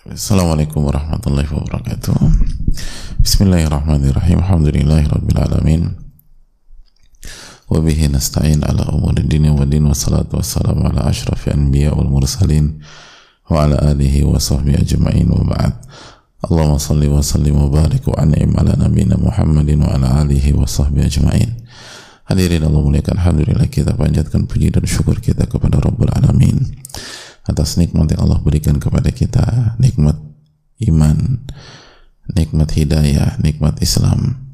Assalamualaikum warahmatullahi wabarakatuh. Bismillahirrahmanirrahim. Alhamdulillahi rabbil alamin. Wabihi nasta'in ala umuri dini wa din Wassalatu wassalamu ala ashrafi anbiya wal mursalin Wa ala alihi wa sahbihi ajma'in wa ba'd. Allahumma salli wa sallim wa barik wa an'im ala nabina Muhammadin wa ala alihi wa sahbihi ajma'in. Hadirin Allah muliakan Alhamdulillah kita panjatkan puji dan syukur kita kepada Rabbul Alamin atas nikmat yang Allah berikan kepada kita. Nikmat iman nikmat hidayah nikmat Islam.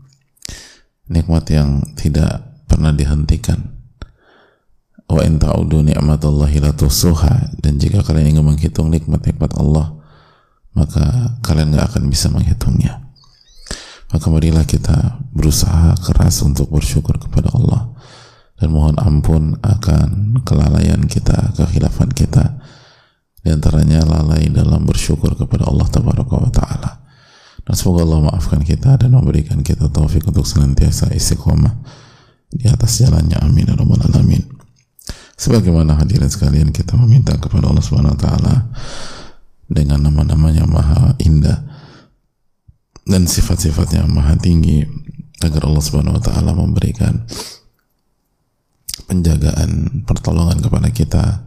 Nikmat yang tidak pernah dihentikan. Wa in ta'udu la dan jika kalian ingin menghitung nikmat-nikmat Allah maka kalian nggak akan bisa menghitungnya. Maka marilah kita berusaha keras untuk bersyukur kepada Allah. Dan mohon ampun akan kelalaian kita, kekhilafan kita di antaranya lalai dalam bersyukur kepada Allah taala. Dan semoga Allah maafkan kita dan memberikan kita taufik untuk senantiasa istiqomah di atas jalannya. Amin ya rabbal alamin. Sebagaimana hadirin sekalian kita meminta kepada Allah Subhanahu wa taala dengan nama-namanya maha indah dan sifat-sifatnya maha tinggi agar Allah Subhanahu wa taala memberikan penjagaan pertolongan kepada kita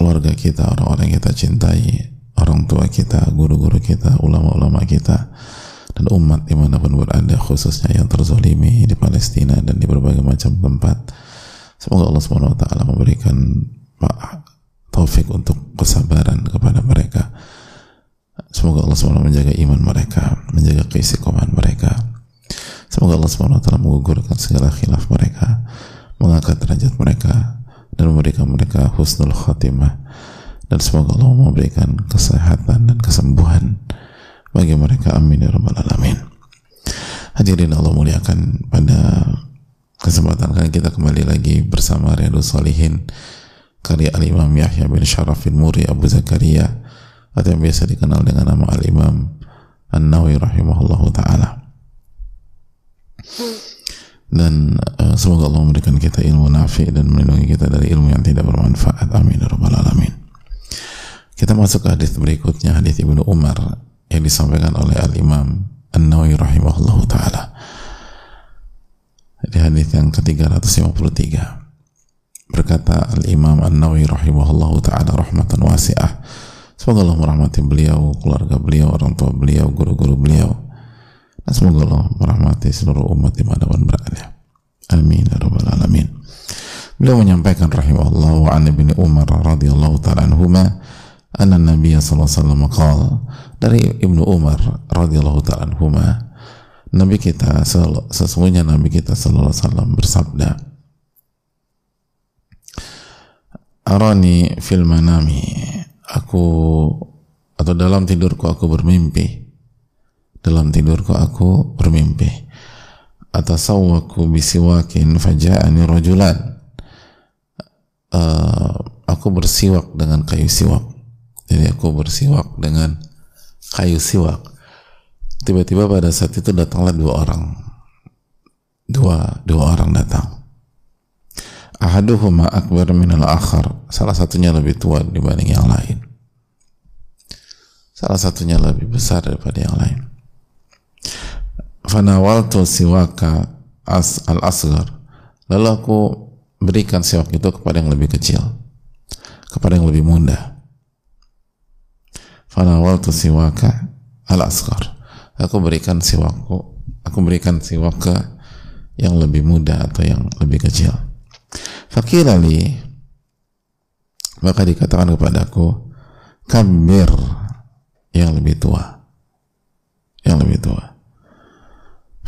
keluarga kita, orang-orang yang kita cintai, orang tua kita, guru-guru kita, ulama-ulama kita, dan umat di mana pun berada, khususnya yang terzolimi di Palestina dan di berbagai macam tempat. Semoga Allah SWT memberikan taufik untuk kesabaran kepada mereka. Semoga Allah SWT menjaga iman mereka, menjaga keistiqomahan mereka. Semoga Allah SWT menggugurkan segala khilaf mereka, mengangkat derajat mereka, dan memberikan mereka husnul khatimah. Dan semoga Allah memberikan kesehatan dan kesembuhan bagi mereka. Amin ya rabbal alamin. Hadirin Allah muliakan pada kesempatan kali kita kembali lagi bersama Riyadus Salihin karya Al-Imam Yahya bin Sharafin Muri Abu Zakaria atau yang biasa dikenal dengan nama Al-Imam An-Nawi rahimahullahu ta'ala dan uh, semoga Allah memberikan kita ilmu nafi dan melindungi kita dari ilmu yang tidak bermanfaat. Amin ya rabbal alamin. Kita masuk ke hadis berikutnya hadis Ibnu Umar yang disampaikan oleh Al Imam An-Nawawi rahimahullah taala. Di hadis yang ke-353 berkata Al Imam An-Nawawi rahimahullah taala rahmatan wasi'ah. Semoga Allah merahmati beliau keluarga beliau orang tua beliau guru-guru beliau semoga Allah merahmati seluruh umat di mana pun berada. Amin ya rabbal alamin. Beliau menyampaikan rahimahullah wa an ibni Umar radhiyallahu ta'ala anhuma anna Nabi sallallahu alaihi wasallam qala dari Ibnu Umar radhiyallahu ta'ala anhuma Nabi kita sesungguhnya Nabi kita sallallahu alaihi wasallam bersabda Arani fil manami aku atau dalam tidurku aku bermimpi dalam tidurku aku bermimpi. Atasawwaku bisiwakin faja'ani rajulan. Uh, aku bersiwak dengan kayu siwak. Jadi aku bersiwak dengan kayu siwak. Tiba-tiba pada saat itu datanglah dua orang. Dua dua orang datang. Ahaduhuma akbar minal akhar. Salah satunya lebih tua dibanding yang lain. Salah satunya lebih besar daripada yang lain fanawaltu siwaka as al asgar lalu aku berikan siwak itu kepada yang lebih kecil kepada yang lebih muda. Fanawaltu siwaka al asgar aku berikan siwakku aku berikan siwak ke yang lebih muda atau yang lebih kecil. Fakirali maka dikatakan kepadaku kabir yang lebih tua yang lebih tua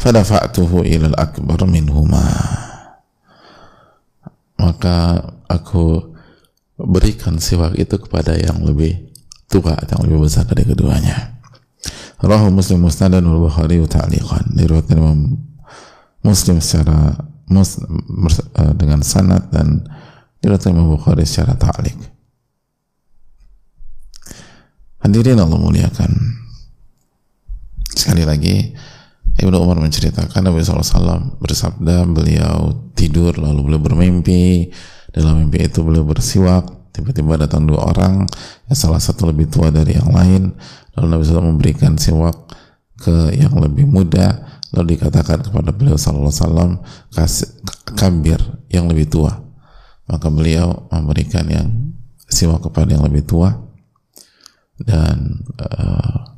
fadafa'tuhu ilal akbar minhuma. Maka aku berikan siwak itu kepada yang lebih tua yang lebih besar dari keduanya. Rahu Muslim Musnad dan Bukhari ta'liqan. Diriwayatkan Imam Muslim secara mus, uh, dengan sanad dan diriwayatkan Imam Bukhari secara ta'liq. Hadirin Allah muliakan. Sekali lagi Ibnu Umar menceritakan Nabi SAW bersabda beliau tidur lalu beliau bermimpi. Dalam mimpi itu beliau bersiwak. Tiba-tiba datang dua orang yang salah satu lebih tua dari yang lain. Lalu Nabi SAW memberikan siwak ke yang lebih muda. Lalu dikatakan kepada beliau Sallallahu Alaihi Wasallam kasih kabir yang lebih tua. Maka beliau memberikan yang siwak kepada yang lebih tua. Dan uh,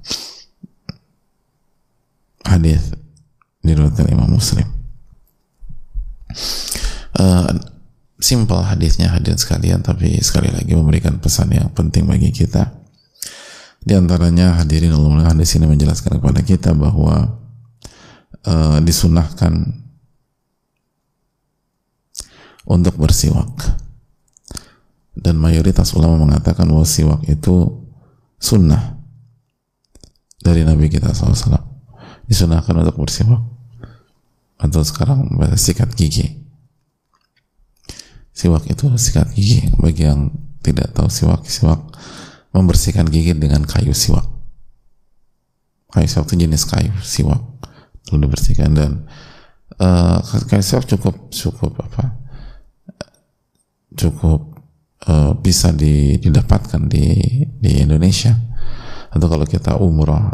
hadis diriwayatkan Imam Muslim. Uh, simple hadisnya hadirin sekalian tapi sekali lagi memberikan pesan yang penting bagi kita. Di antaranya hadirin Allah hadis ini menjelaskan kepada kita bahwa uh, disunahkan untuk bersiwak. Dan mayoritas ulama mengatakan bahwa siwak itu sunnah dari Nabi kita SAW disunahkan untuk bersiwak atau sekarang sikat gigi. Siwak itu sikat gigi. Bagi yang tidak tahu siwak siwak membersihkan gigi dengan kayu siwak. Kayu siwak itu jenis kayu siwak. Lalu dibersihkan dan uh, kayu siwak cukup cukup apa? Cukup uh, bisa didapatkan di di Indonesia. Atau kalau kita umrah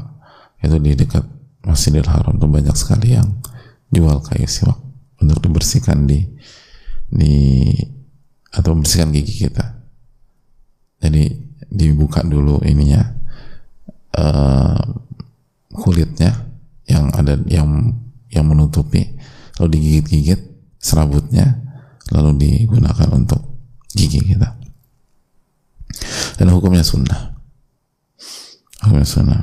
itu di dekat Masjidil Haram itu banyak sekali yang jual kayu siwak untuk dibersihkan di di atau membersihkan gigi kita. Jadi dibuka dulu ininya uh, kulitnya yang ada yang yang menutupi. Lalu digigit-gigit serabutnya lalu digunakan untuk gigi kita. Dan hukumnya sunnah. Hukumnya sunnah.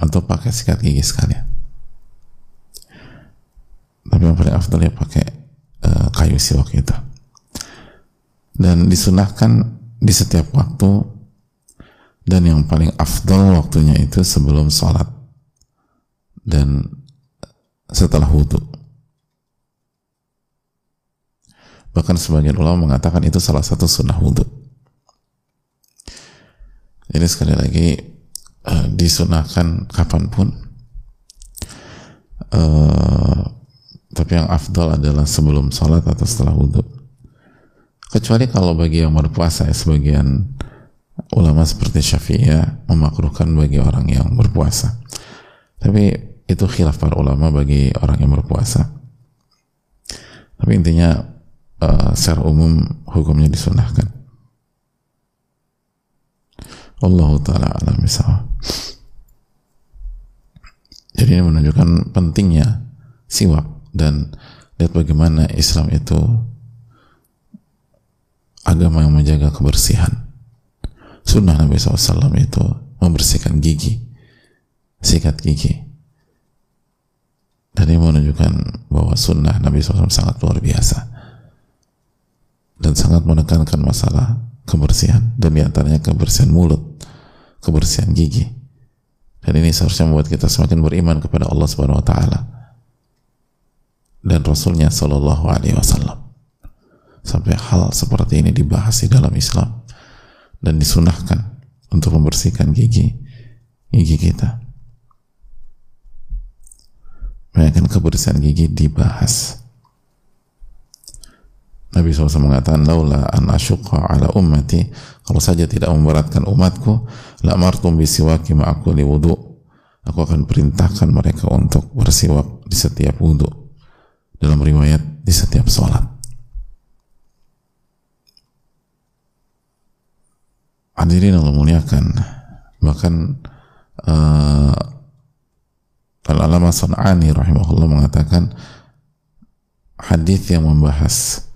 Atau pakai sikat gigi sekalian tapi yang paling afdal ya pakai uh, kayu siwak itu. Dan disunahkan di setiap waktu. Dan yang paling afdal waktunya itu sebelum sholat. Dan setelah wudhu. Bahkan sebagian ulama mengatakan itu salah satu sunnah wudhu. Jadi sekali lagi uh, disunahkan kapan pun uh, tapi yang afdal adalah sebelum sholat atau setelah wudhu. Kecuali kalau bagi yang berpuasa ya, sebagian ulama seperti Syafi'iyah memakruhkan bagi orang yang berpuasa. Tapi itu khilaf para ulama bagi orang yang berpuasa. Tapi intinya uh, secara umum hukumnya disunahkan. Allah taala alam jadi ini menunjukkan pentingnya siwak dan lihat bagaimana Islam itu agama yang menjaga kebersihan. Sunnah Nabi SAW itu membersihkan gigi sikat gigi. Dan ini menunjukkan bahwa sunnah Nabi SAW sangat luar biasa dan sangat menekankan masalah kebersihan dan di antaranya kebersihan mulut kebersihan gigi. Dan ini seharusnya membuat kita semakin beriman kepada Allah Subhanahu Wa Taala dan Rasulnya Shallallahu Alaihi Wasallam. Sampai hal seperti ini dibahas di dalam Islam dan disunahkan untuk membersihkan gigi gigi kita. Bayangkan kebersihan gigi dibahas. Nabi SAW mengatakan laula an ala ummati kalau saja tidak memberatkan umatku la martum bisiwaki ma'akuli wudu aku akan perintahkan mereka untuk bersiwak di setiap wudu dalam riwayat di setiap sholat. Hadirin Allah muliakan bahkan uh, Al-Alama San'ani rahimahullah mengatakan hadis yang membahas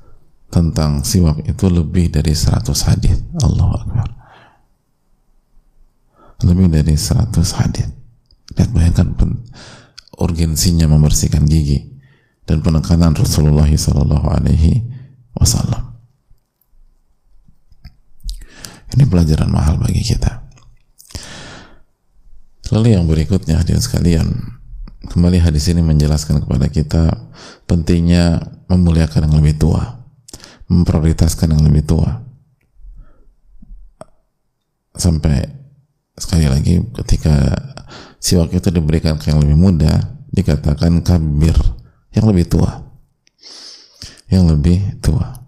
tentang siwak itu lebih dari 100 hadis. Allah Akbar. Lebih dari 100 hadis. Lihat bayangkan urgensinya membersihkan gigi dan penekanan Rasulullah Sallallahu Alaihi Wasallam ini pelajaran mahal bagi kita. Lalu yang berikutnya hadirin sekalian, kembali hadis ini menjelaskan kepada kita pentingnya memuliakan yang lebih tua, memprioritaskan yang lebih tua. Sampai sekali lagi ketika siwak itu diberikan ke yang lebih muda, dikatakan kabir yang lebih tua. Yang lebih tua.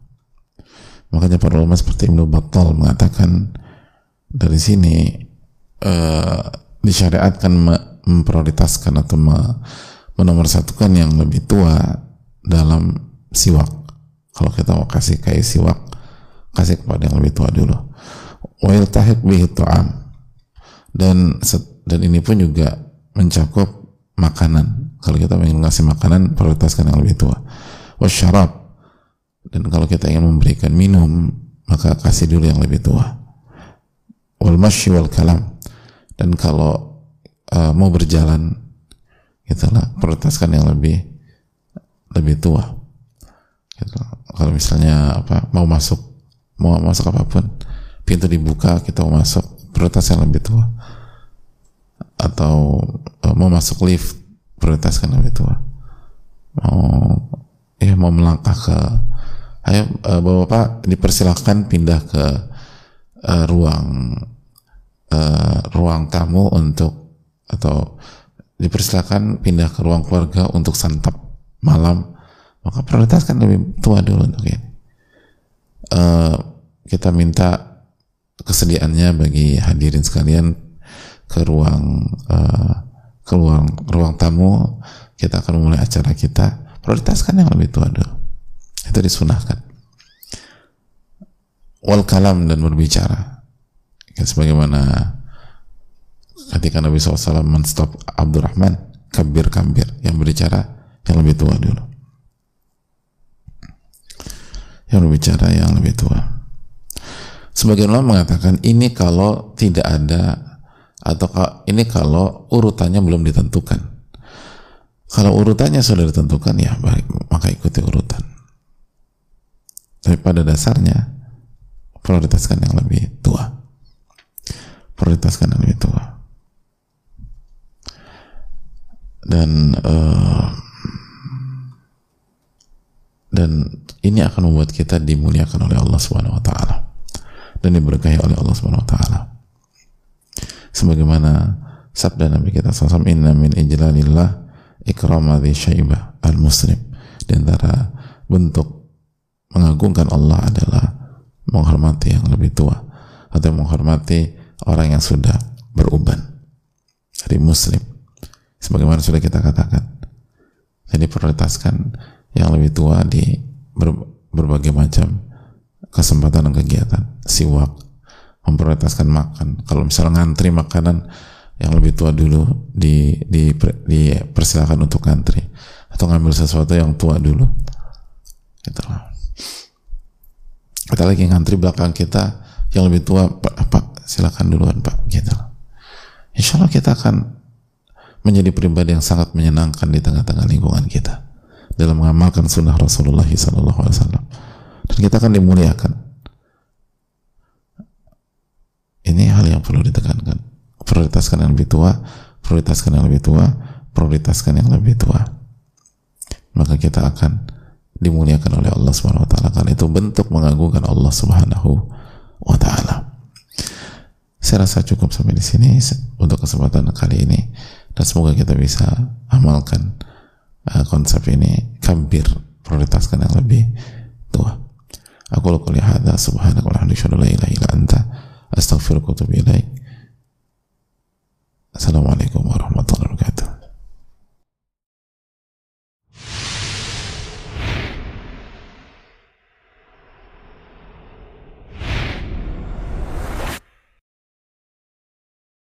Makanya para ulama seperti Ibnu Battal mengatakan dari sini uh, disyariatkan memprioritaskan atau menomorsatukan yang lebih tua dalam siwak. Kalau kita mau kasih kayak siwak kasih kepada yang lebih tua dulu. Wa yaltahiq bihi dan dan ini pun juga mencakup makanan kalau kita ingin ngasih makanan prioritaskan yang lebih tua. Wasyarab. Dan kalau kita ingin memberikan minum maka kasih dulu yang lebih tua. Wal masyi wal kalam. Dan kalau uh, mau berjalan itulah prioritaskan yang lebih lebih tua. Gitu. kalau misalnya apa mau masuk mau masuk apa pun pintu dibuka kita mau masuk prioritas yang lebih tua. Atau uh, mau masuk lift prioritaskan lebih tua mau ya mau melangkah ke ayo uh, bapak dipersilahkan pindah ke uh, ruang uh, ruang tamu untuk atau dipersilakan pindah ke ruang keluarga untuk santap malam. Maka prioritaskan lebih tua dulu untuk ini. Uh, kita minta kesediaannya bagi hadirin sekalian ke ruang uh, ke ruang ruang tamu kita akan memulai acara kita. Prioritaskan yang lebih tua dulu. Itu disunahkan. Wal kalam dan berbicara. Ya, sebagaimana ketika Nabi SAW menstop Abdurrahman kabir kabir yang berbicara yang lebih tua dulu. Yang berbicara yang lebih tua. Sebagian ulama mengatakan ini kalau tidak ada atau ini kalau urutannya belum ditentukan. Kalau urutannya sudah ditentukan ya baik maka ikuti urutan. Tapi pada dasarnya prioritaskan yang lebih tua. Prioritaskan yang lebih tua. Dan uh, dan ini akan membuat kita dimuliakan oleh Allah Subhanahu wa taala. Dan diberkahi oleh Allah Subhanahu wa taala sebagaimana sabda Nabi kita SAW inna min ijlalillah ikram syaibah al muslim di antara bentuk mengagungkan Allah adalah menghormati yang lebih tua atau menghormati orang yang sudah beruban dari muslim. Sebagaimana sudah kita katakan jadi prioritaskan yang lebih tua di ber, berbagai macam kesempatan dan kegiatan siwak memprioritaskan makan. Kalau misalnya ngantri makanan yang lebih tua dulu di, di, di persilakan untuk ngantri. Atau ngambil sesuatu yang tua dulu. Gitu lah. Kita lagi ngantri belakang kita yang lebih tua pak, pak silakan duluan pak. Gitu insya Allah kita akan menjadi pribadi yang sangat menyenangkan di tengah-tengah lingkungan kita. Dalam mengamalkan sunnah Rasulullah SAW dan kita akan dimuliakan ini hal yang perlu ditekankan. Prioritaskan yang lebih tua, prioritaskan yang lebih tua, prioritaskan yang lebih tua. Maka kita akan dimuliakan oleh Allah Subhanahu wa taala karena itu bentuk mengagungkan Allah Subhanahu wa taala. Saya rasa cukup sampai di sini untuk kesempatan kali ini dan semoga kita bisa amalkan uh, konsep ini kabir prioritaskan yang lebih tua. Aku lakukan hadza subhanaka wa la ilaha illa anta ilaik assalamualaikum warahmatullahi wabarakatuh